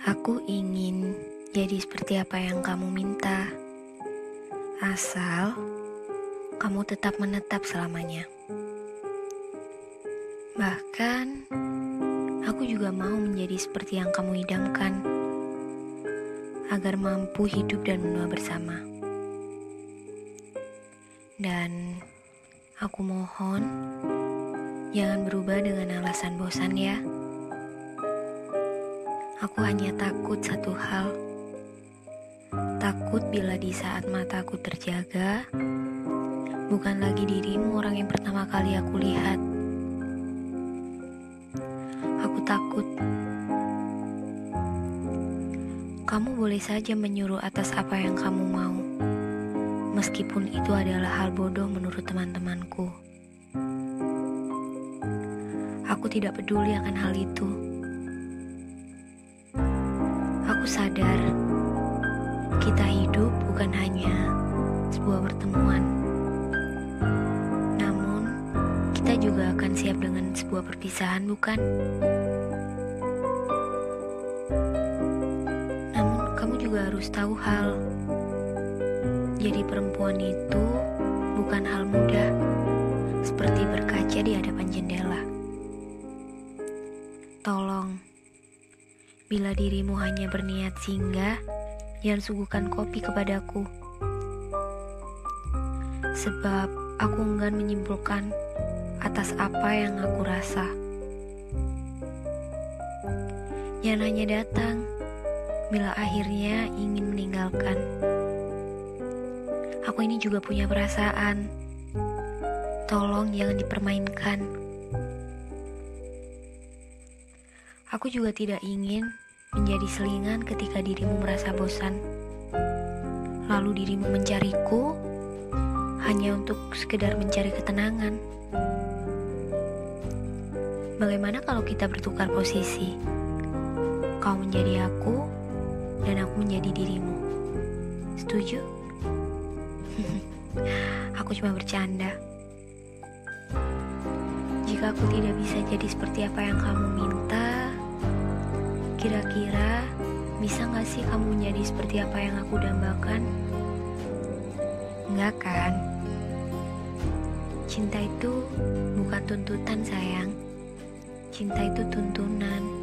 Aku ingin jadi seperti apa yang kamu minta, asal kamu tetap menetap selamanya. Bahkan, aku juga mau menjadi seperti yang kamu idamkan, agar mampu hidup dan menua bersama. Dan aku mohon, jangan berubah dengan alasan bosan ya. Aku hanya takut satu hal. Takut bila di saat mataku terjaga, bukan lagi dirimu orang yang pertama kali aku lihat. Aku takut. Kamu boleh saja menyuruh atas apa yang kamu mau, meskipun itu adalah hal bodoh menurut teman-temanku. Aku tidak peduli akan hal itu. Sadar kita hidup bukan hanya sebuah pertemuan, namun kita juga akan siap dengan sebuah perpisahan, bukan? Namun, kamu juga harus tahu hal: jadi perempuan itu bukan hal mudah, seperti berkaca bila dirimu hanya berniat singgah, jangan suguhkan kopi kepadaku. Sebab aku enggan menyimpulkan atas apa yang aku rasa. Jangan hanya datang bila akhirnya ingin meninggalkan. Aku ini juga punya perasaan. Tolong jangan dipermainkan. Aku juga tidak ingin menjadi selingan ketika dirimu merasa bosan. Lalu dirimu mencariku hanya untuk sekedar mencari ketenangan. Bagaimana kalau kita bertukar posisi? Kau menjadi aku dan aku menjadi dirimu. Setuju? aku cuma bercanda. Jika aku tidak bisa jadi seperti apa yang kamu minta, bisa gak sih kamu menjadi seperti apa yang aku dambakan? Enggak kan? Cinta itu bukan tuntutan sayang. Cinta itu tuntunan.